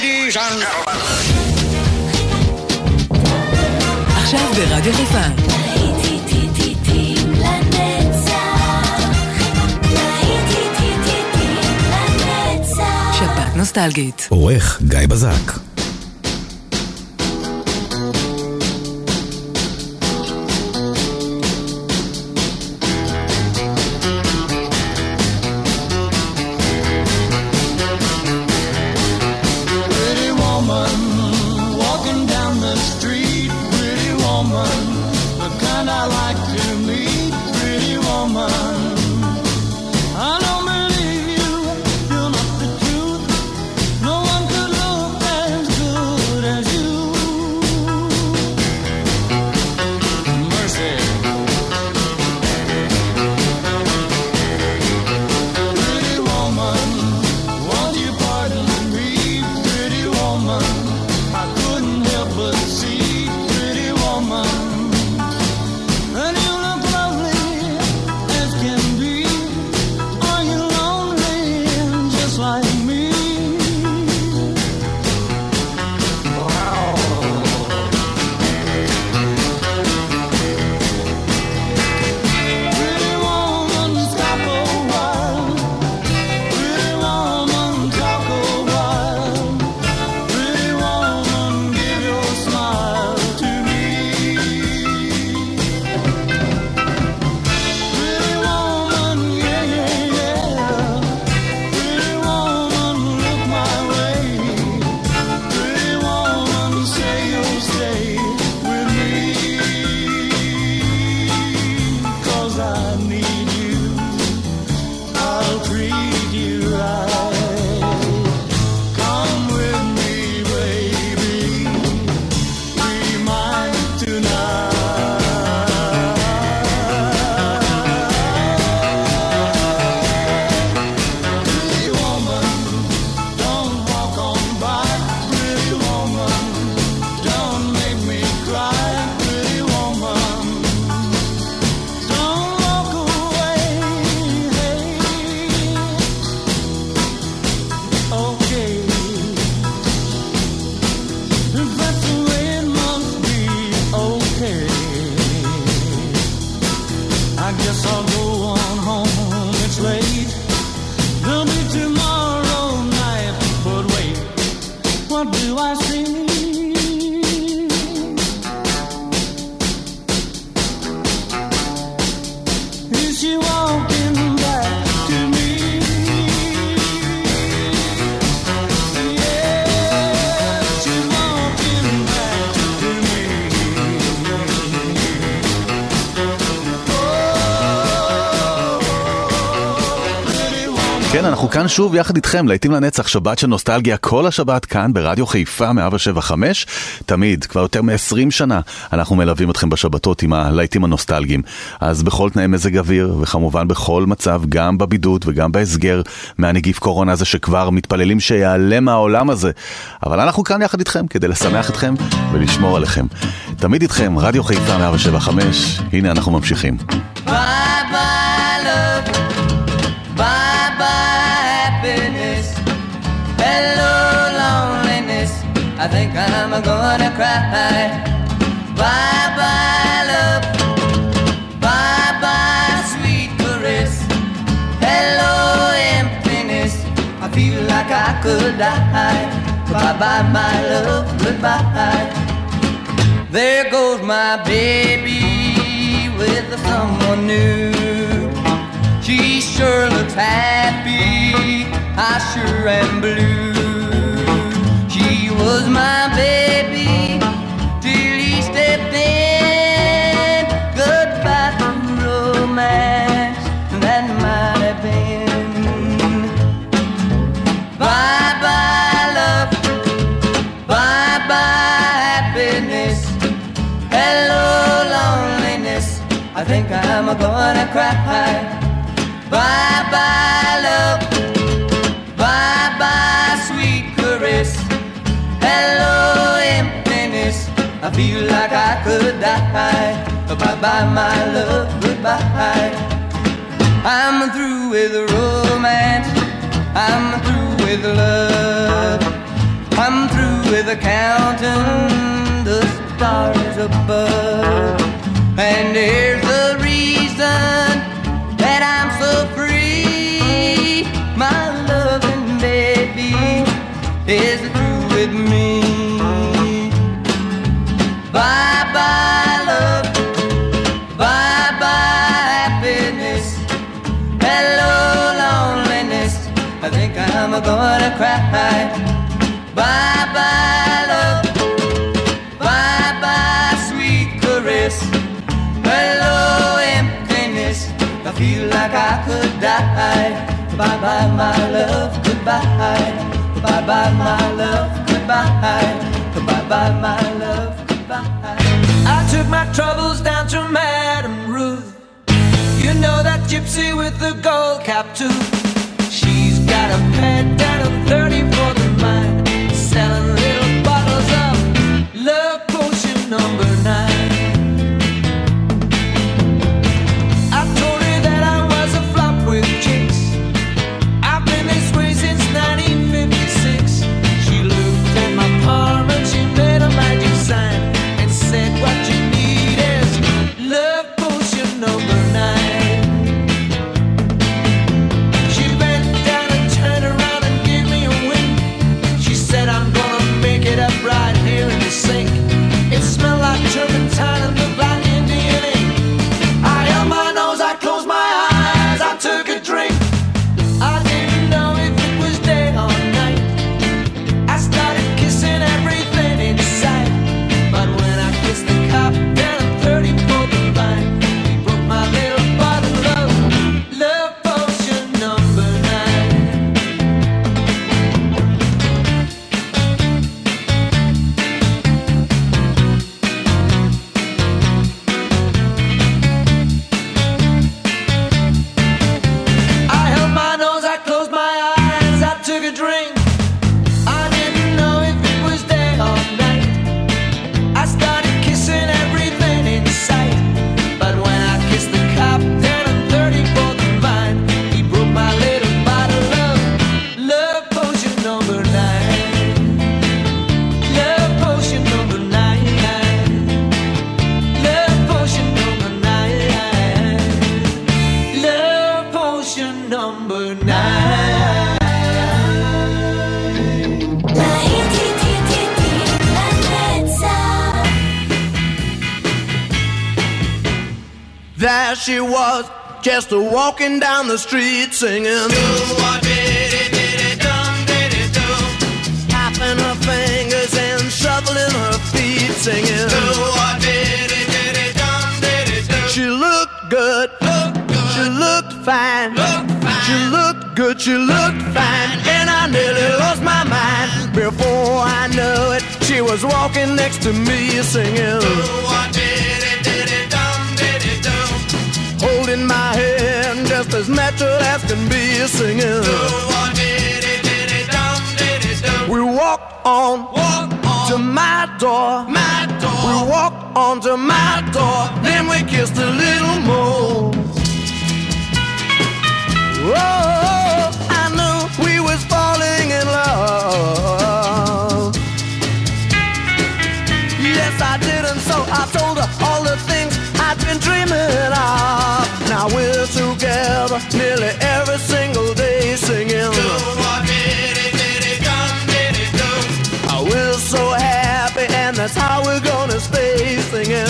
Ladies and gentlemen. עכשיו ברדיו חיפה. שבת נוסטלגית. עורך גיא בזק שוב יחד איתכם, להיטים לנצח, שבת של נוסטלגיה, כל השבת כאן ברדיו חיפה 175. תמיד, כבר יותר מ-20 שנה, אנחנו מלווים אתכם בשבתות עם הלהיטים הנוסטלגיים. אז בכל תנאי מזג אוויר, וכמובן בכל מצב, גם בבידוד וגם בהסגר מהנגיף קורונה הזה שכבר מתפללים שיעלם מהעולם הזה. אבל אנחנו כאן יחד איתכם כדי לשמח אתכם ולשמור עליכם. תמיד איתכם, רדיו חיפה 175, הנה אנחנו ממשיכים. Bye bye I think I'm gonna cry. Bye bye love, bye bye sweet caress, hello emptiness. I feel like I could die. Bye bye my love, goodbye. There goes my baby with someone new. She sure looks happy, I sure am blue. Was my baby till he stepped in. Goodbye to romance, that might have been. Bye bye love, bye bye happiness. Hello, loneliness. I think I'm gonna cry. Bye bye, love. I feel like I could die. Bye bye, my love. Goodbye. I'm through with romance. I'm through with love. I'm a counting the stars above. And here's the reason that I'm so free. My loving baby is through with me. Cry. Bye bye, love. Bye bye, sweet caress. Hello, emptiness. I feel like I could die. Bye bye, my love. Goodbye. Bye bye, my love. Goodbye. Bye bye, my love. Goodbye. I took my troubles down to Madame Ruth. You know that gypsy with the gold cap too. She's got a pet and a 30 for walking down the street singing. Tapping her fingers and shuffling her feet singing. She looked good, she looked fine, she looked good, she looked fine, and I nearly lost my mind. Before I knew it, she was walking next to me singing. Holding my hand just as natural as can be singing. We walked on, walk on to my door. My door. We walked on to my door. Then we kissed a little more. Oh, I knew we was falling in love. Yes, I did, and so I told her all the things I'd been dreaming of. Now we're together nearly every single day singing. Oh, we're so happy, and that's how we're gonna stay singing.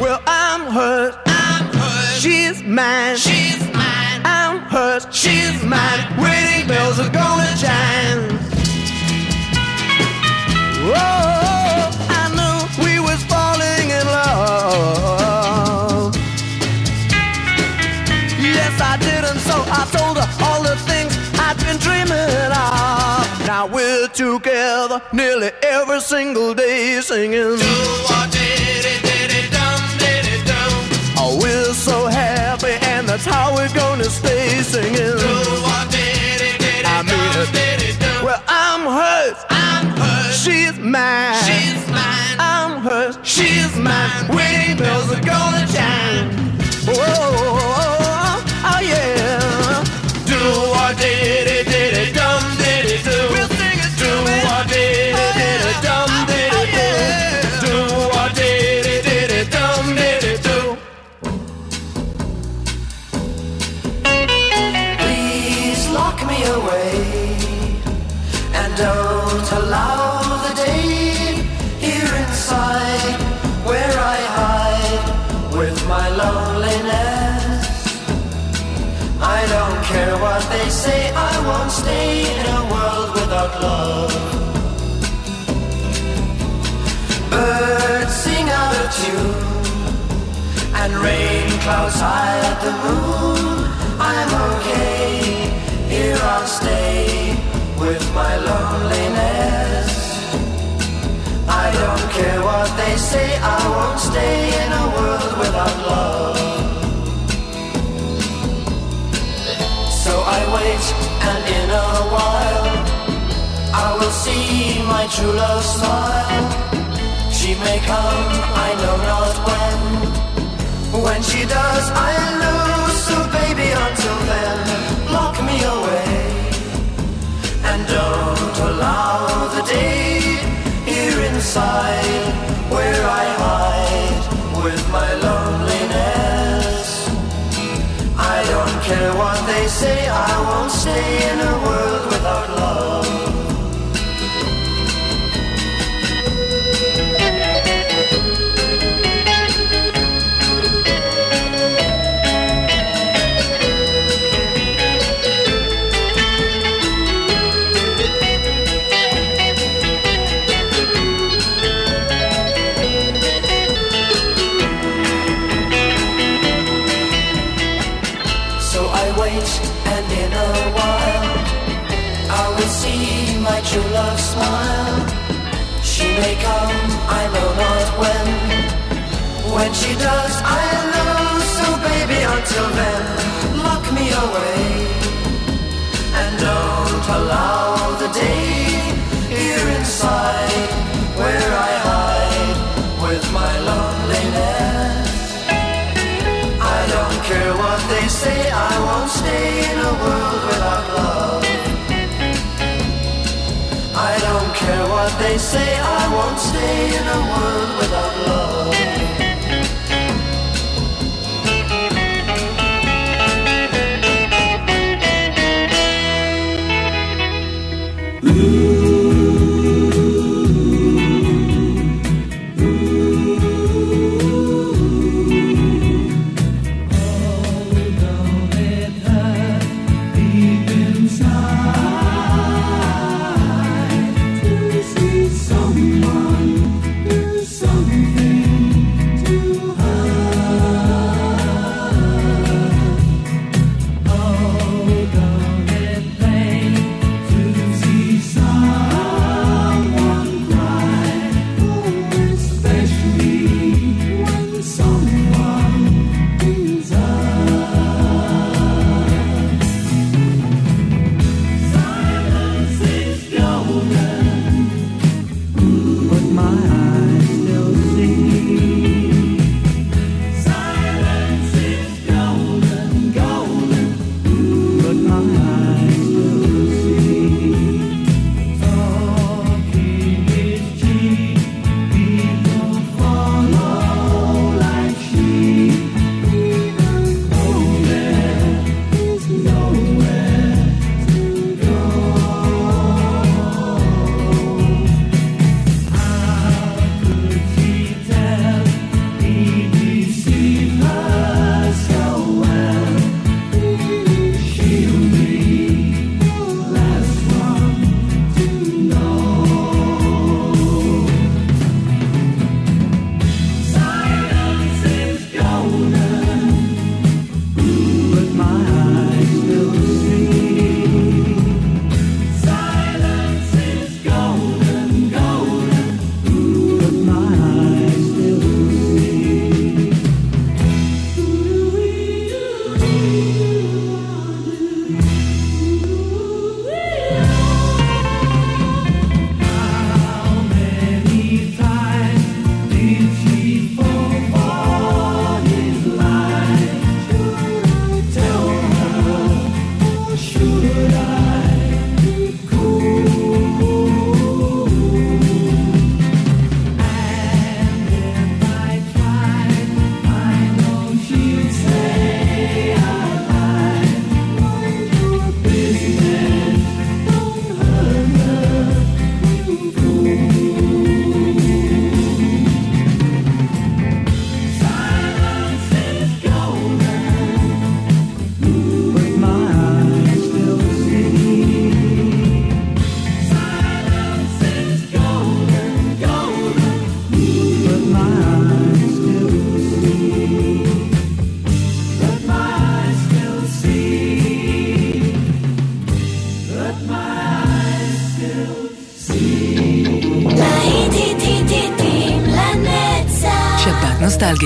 Well, I'm hers, she's mine. She's mine. I'm hers, she's mine. Wedding bells are gonna chime. Oh, I knew we was falling in love. Now we're together nearly every single day singing. Oh, we're so happy, and that's how we're gonna stay singing. I mean it. Well, I'm hers. I'm hers. She's mine. She's mine. I'm hers. She's mine. Wedding bells are gonna chime. Stay in a world without love. So I wait, and in a while, I will see my true love smile. She may come, I know not when. When she does, I'll lose. So baby, until then, lock me away. And don't allow the day here inside where I hide with my loneliness. I don't care what they say, I won't stay in a world without love. Does, I'll know. So baby, until then, lock me away. And don't allow the day here inside where I hide with my loneliness. I don't care what they say, I won't stay in a world without love. I don't care what they say, I won't stay in a world without love. שבת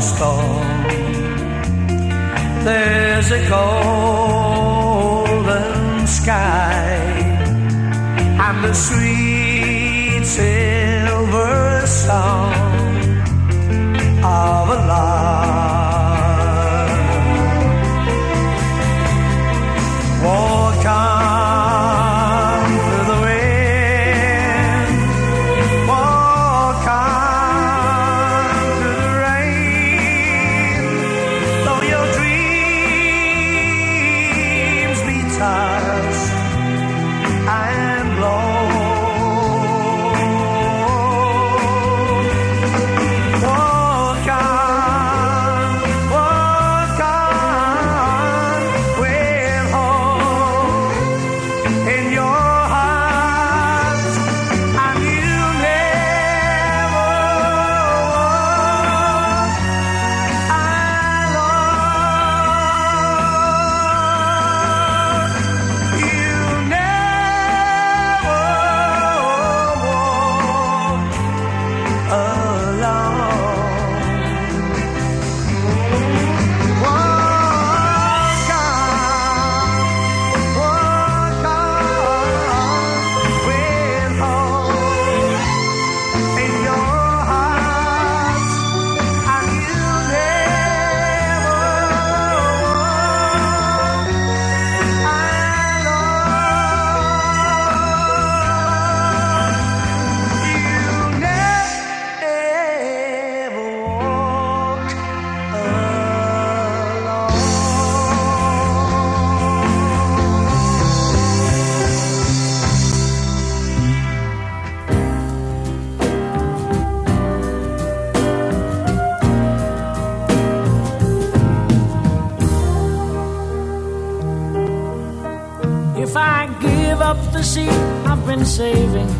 storm there's a golden sky and the sweet silver song of a lark. Saving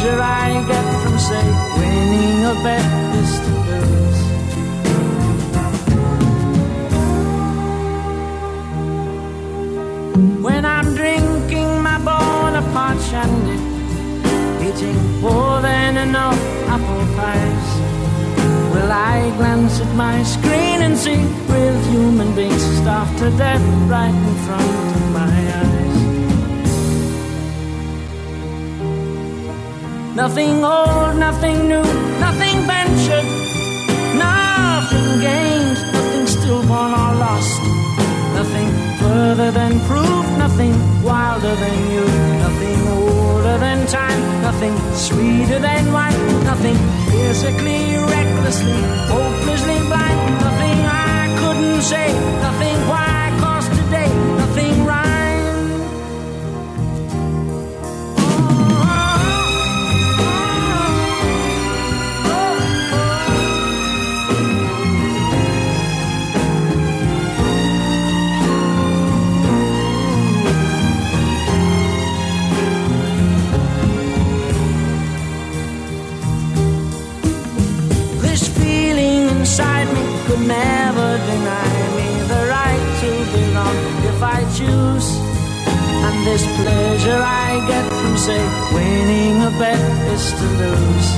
pleasure I get from, say, winning a bet is to lose. When I'm drinking my Bonaparte shandy, eating more than enough apple pies, will I glance at my screen and see real human beings starved to death right in front Nothing old, nothing new, nothing ventured, nothing gained, nothing stillborn or lost. Nothing further than proof, nothing wilder than you, nothing older than time, nothing sweeter than wine, nothing physically, recklessly, hopelessly blind, nothing I couldn't say, nothing why, never deny me the right to belong if I choose. And this pleasure I get from, say, winning a bet is to lose.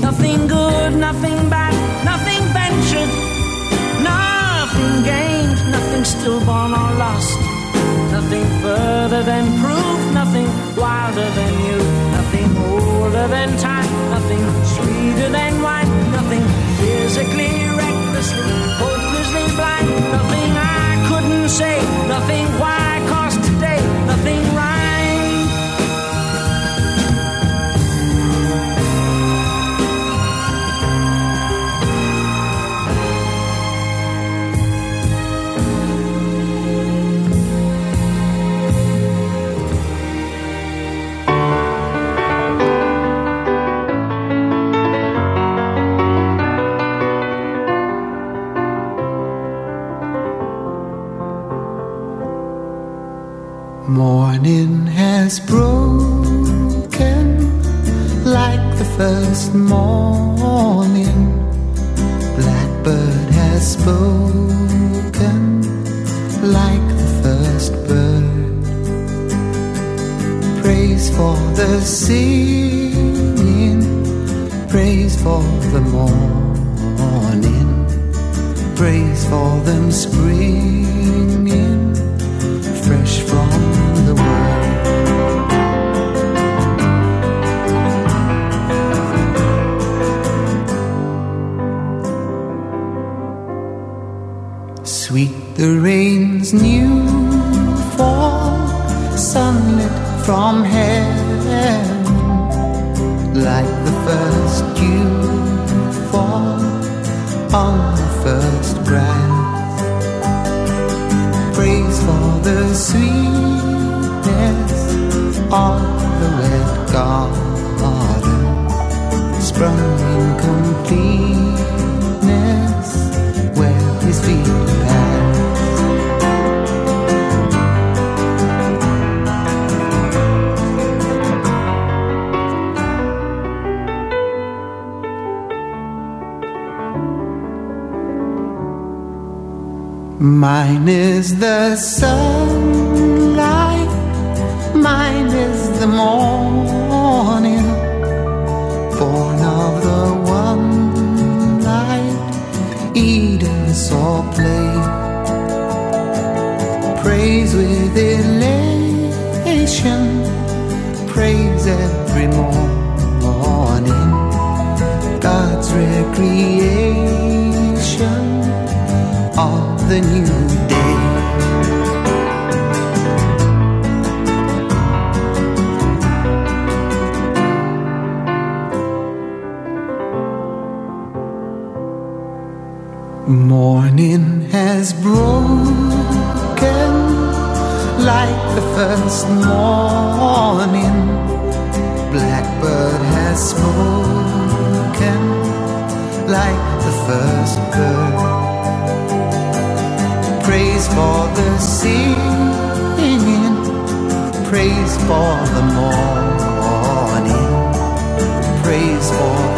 Nothing good, nothing bad, nothing ventured, nothing gained, nothing stillborn or lost, nothing further than proof, nothing wilder than you Nothing older than time, nothing sweeter than wine, nothing physically, recklessly, hopelessly blind, nothing I couldn't say, nothing wise. Mine is the sunlight, mine is the morning, born of the one light Eden saw play. Praise with elation, praise every morning, God's recreation. the new day. Morning has broken like the first morning. Blackbird has spoken like the first bird for the singing, praise for the morning, praise for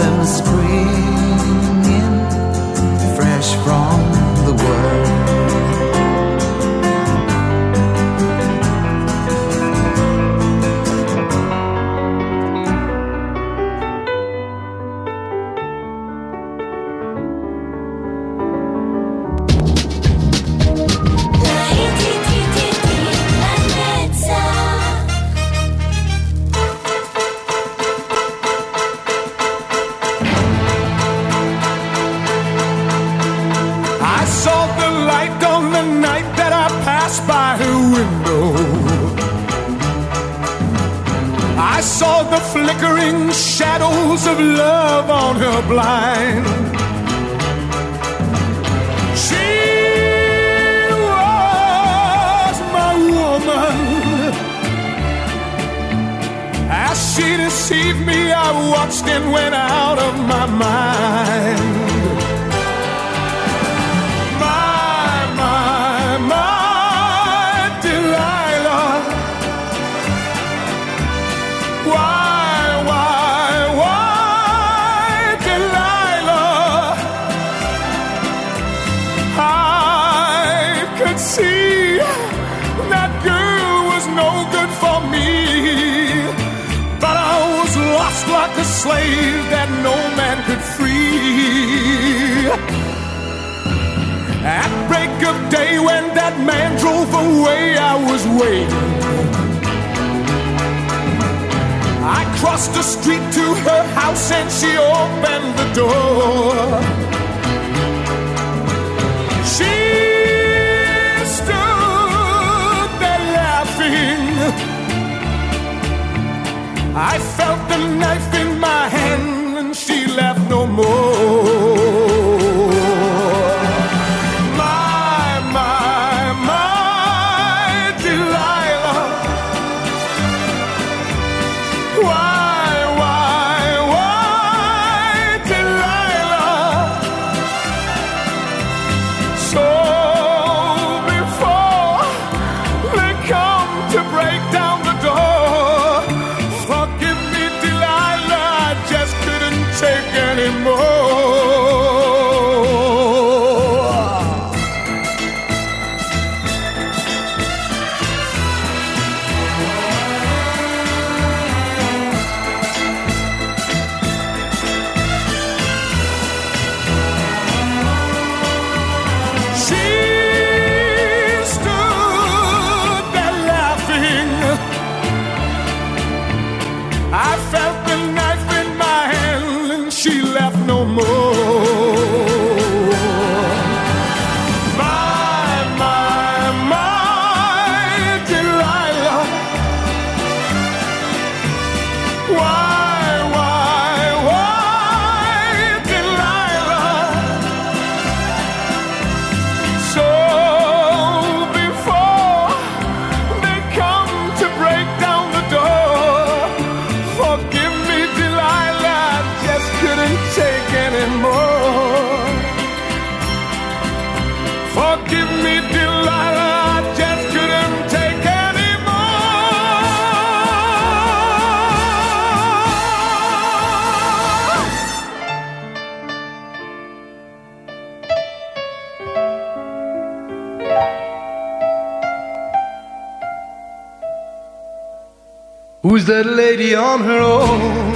that lady on her own.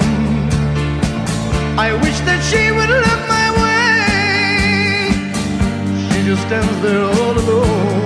I wish that she would look my way. She just stands there all alone.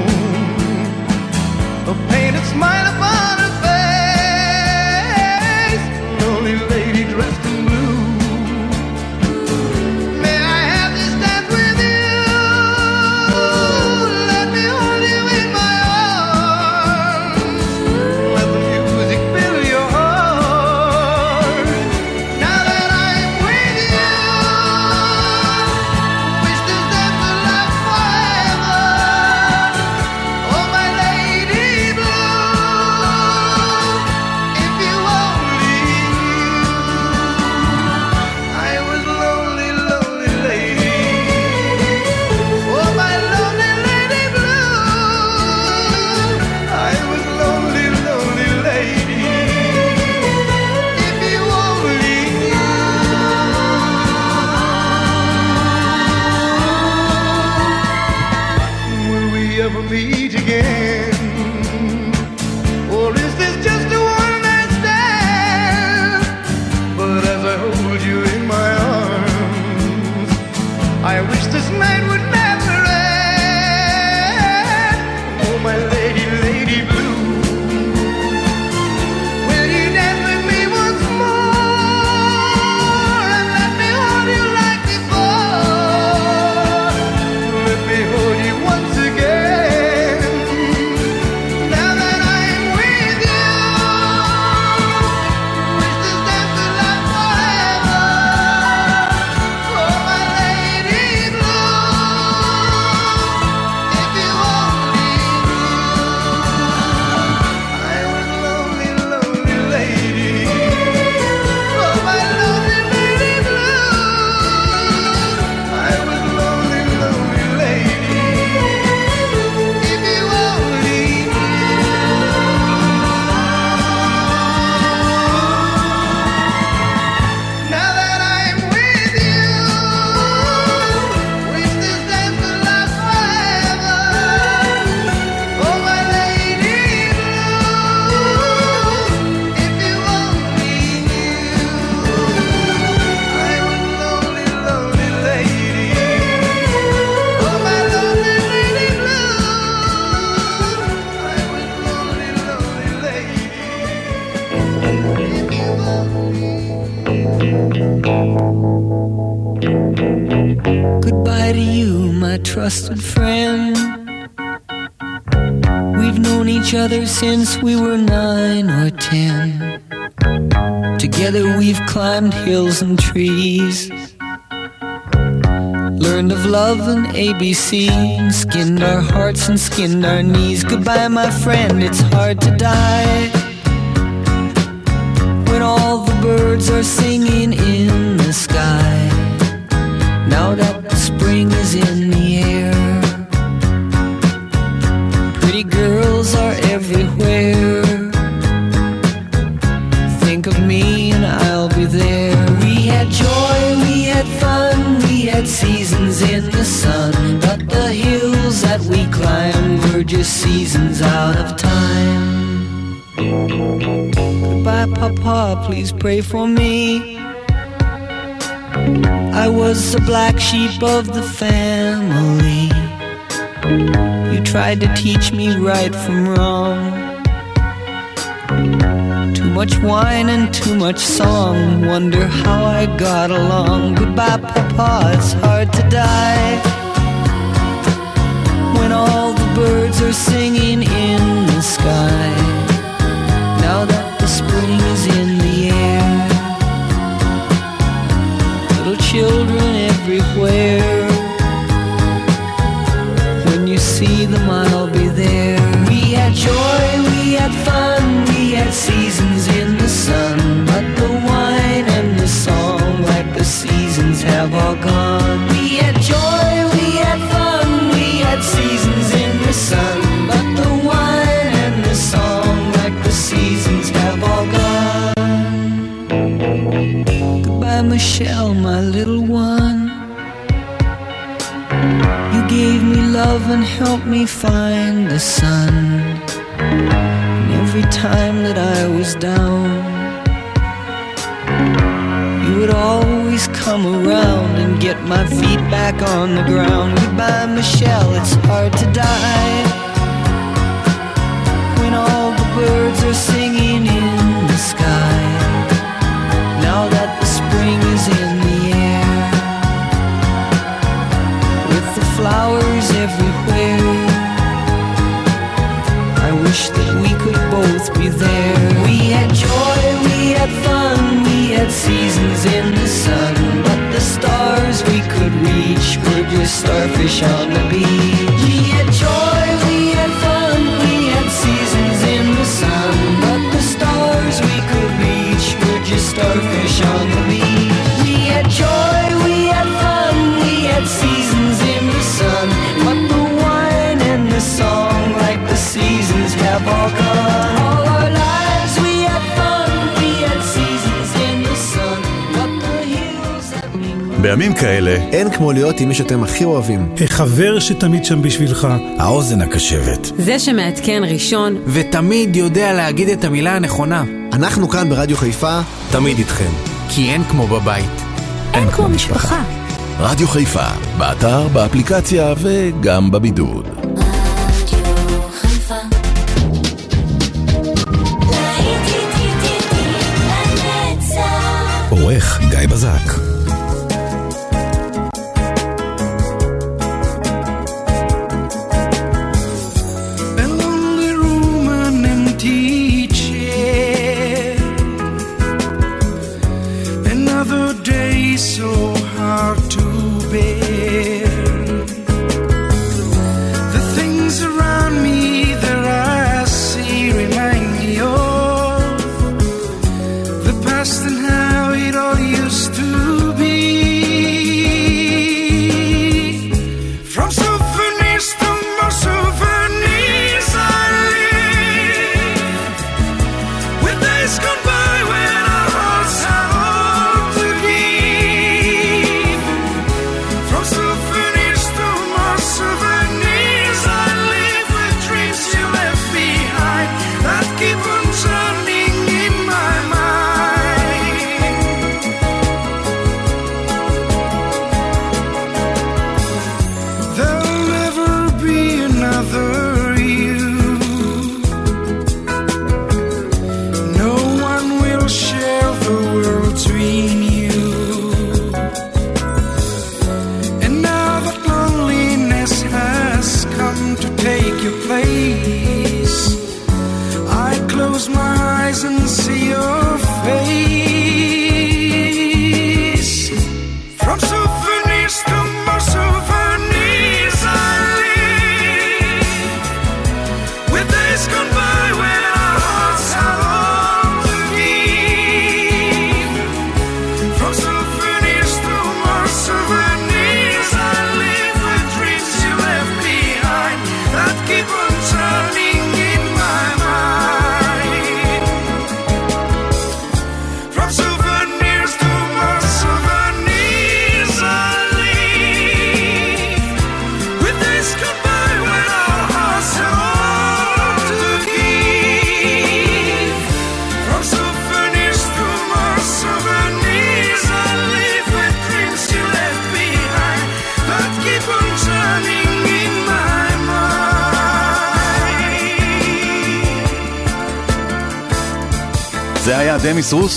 Goodbye to you, my trusted friend. We've known each other since we were nine or ten. Together we've climbed hills and trees. Learned of love and ABC, skinned our hearts and skinned our knees. Goodbye, my friend, it's hard to die. When all the birds are singing in the sky. Now that the spring is in the air, pretty girls are everywhere. Think of me and I'll be there. We had joy, we had fun, we had seasons in the sun. But the hills that we climbed were just seasons out of time. Goodbye, Papa, please pray for me. I was the black sheep of the family. You tried to teach me right from wrong. Too much wine and too much song. Wonder how I got along. Goodbye, Papa, it's hard to die. When all the birds are singing in the sky. Now that the spring is in children everywhere. When you see them, I'll כמו להיות עם מי שאתם הכי אוהבים. החבר שתמיד שם בשבילך. האוזן הקשבת. זה שמעדכן ראשון, ותמיד יודע להגיד את המילה הנכונה. אנחנו כאן ברדיו חיפה, תמיד איתכם. כי אין כמו בבית. אין כמו משפחה. רדיו חיפה, באתר, באפליקציה וגם בבידוד. עורך גיא בזק.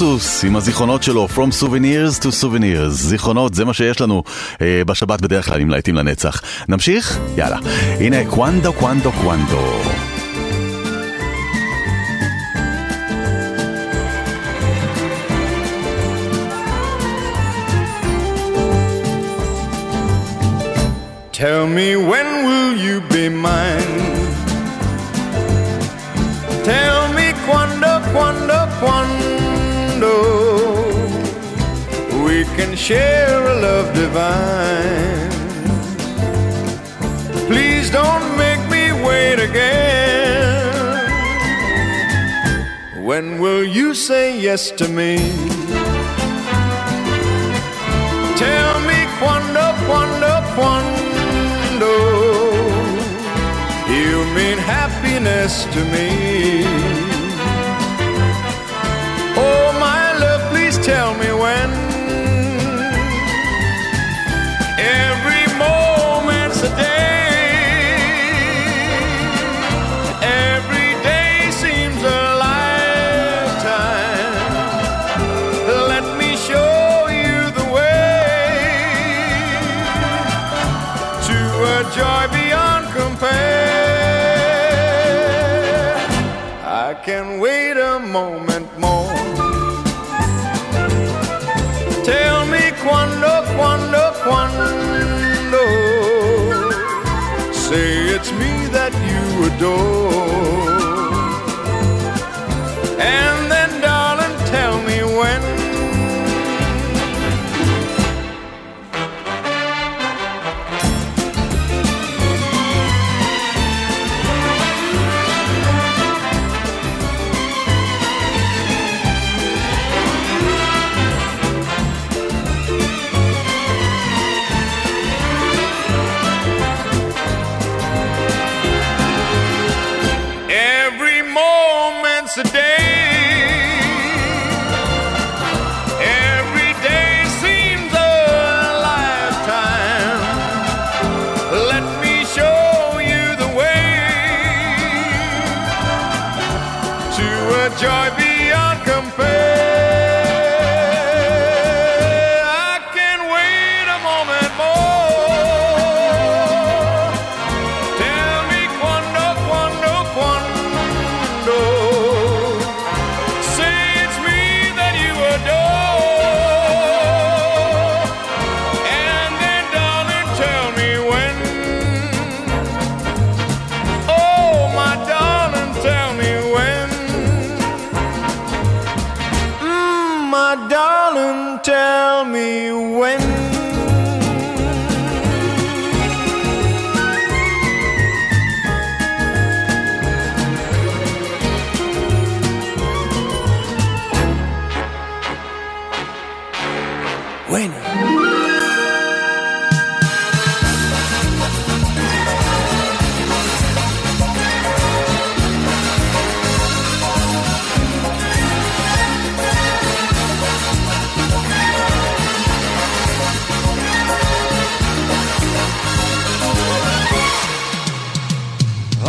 סוס עם הזיכרונות שלו, From Souvenirs to Souvenirs. זיכרונות, זה מה שיש לנו אה, בשבת בדרך כלל, עם להיטים לנצח. נמשיך? יאללה. הנה, קוונדו, קוונדו, קוונדו. Tell me when will you be mine? Tell me quando, quando, quando. can share a love divine. Please don't make me wait again. When will you say yes to me? Tell me quando, quando, quando. You mean happiness to me. today.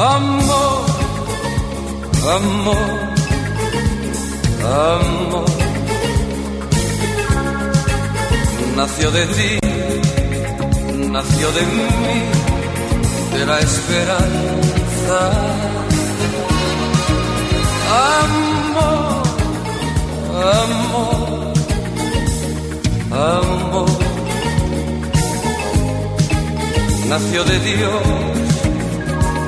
amor, amor, amor. Nació de ti, nació de mí, de la esperanza. Amor, amor, amor. Nació de Dios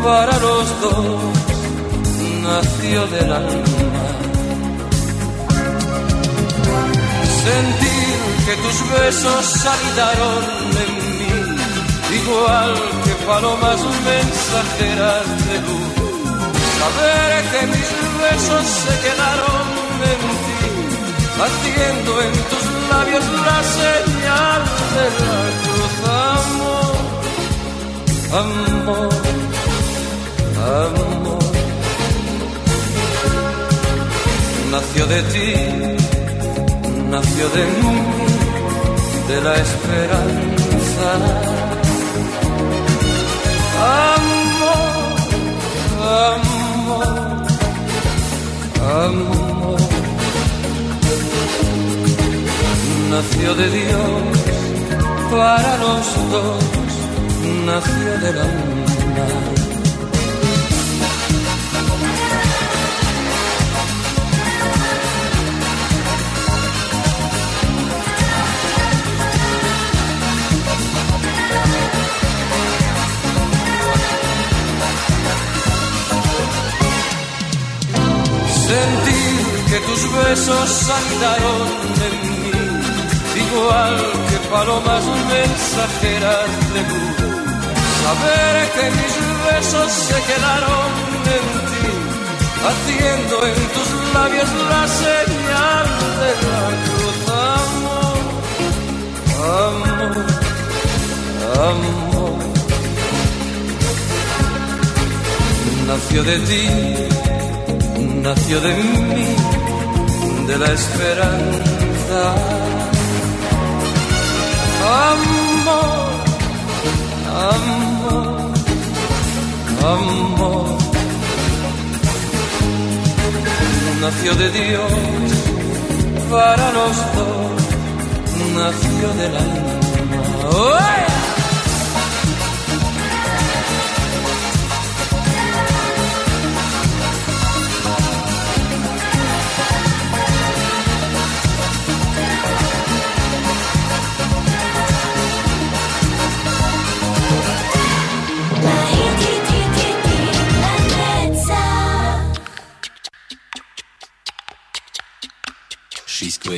para los dos, nació del alma. Sentir que tus besos saltaron en mí, igual que palomas mensajeras de luz. Saber que mis besos se quedaron en ti, haciendo en tus labios la señal de la cruz. Amor, amor, amor. Nació de ti, nació de mí, de la esperanza. Amor, amor, amor. Nació de Dios para los dos, nació del alma. Besos saltaron en mí, igual que palomas mensajeras de luz. Saber que mis besos se quedaron en ti, haciendo en tus labios la señal de la cruz. Amor, amor, amor. Nació de ti nació de mí, de la esperanza. Amor, amor, amor. Nació de Dios para los dos, nació del alma.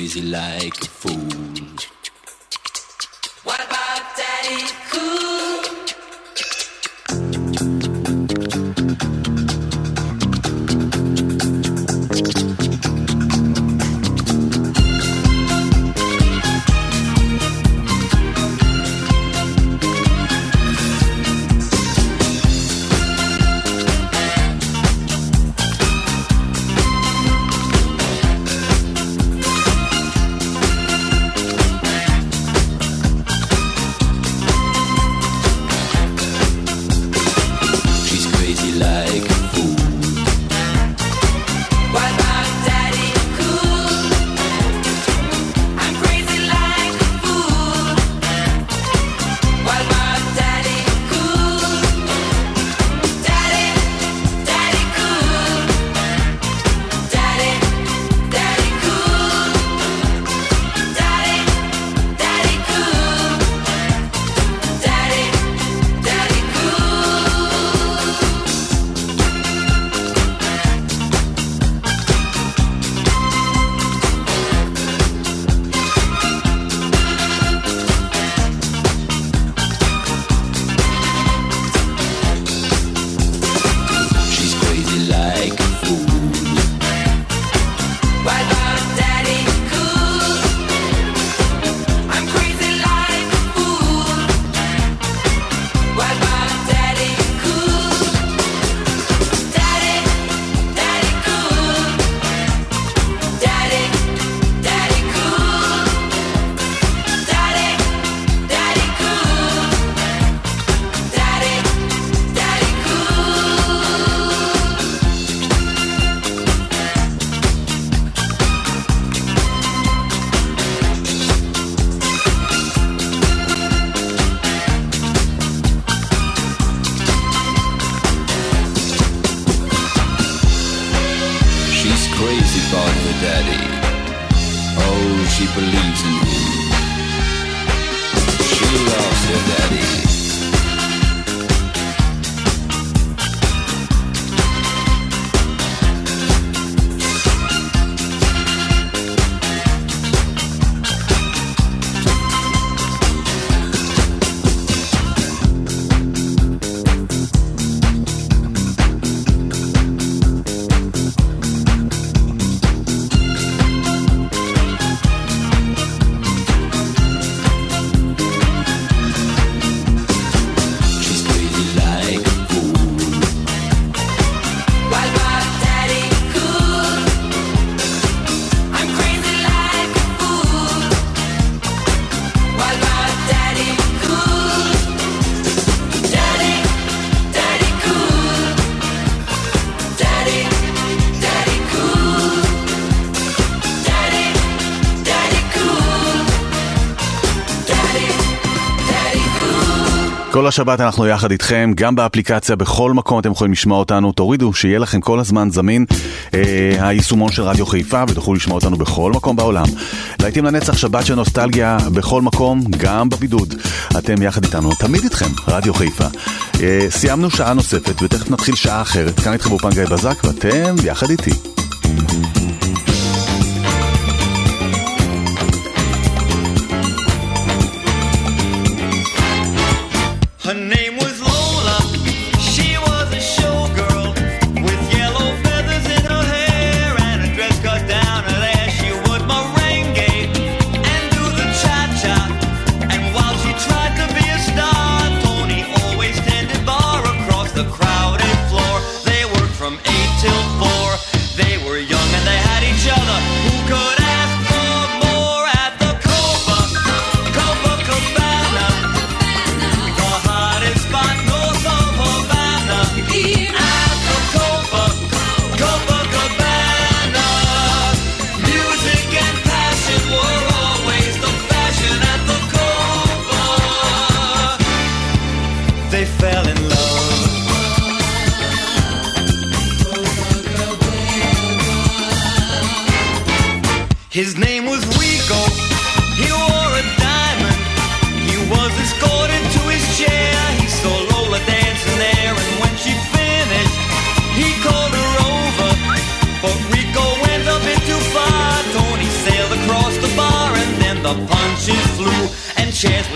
Crazy like a fool. כל השבת אנחנו יחד איתכם, גם באפליקציה, בכל מקום אתם יכולים לשמוע אותנו. תורידו, שיהיה לכם כל הזמן זמין אה, היישומון של רדיו חיפה, ותוכלו לשמוע אותנו בכל מקום בעולם. להיטים לנצח, שבת של נוסטלגיה, בכל מקום, גם בבידוד. אתם יחד איתנו, תמיד איתכם, רדיו חיפה. אה, סיימנו שעה נוספת, ותכף נתחיל שעה אחרת. כאן איתכם אופן גיא בזק, ואתם יחד איתי.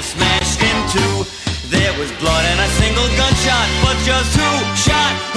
was smashed in two. There was blood and a single gunshot, but just who shot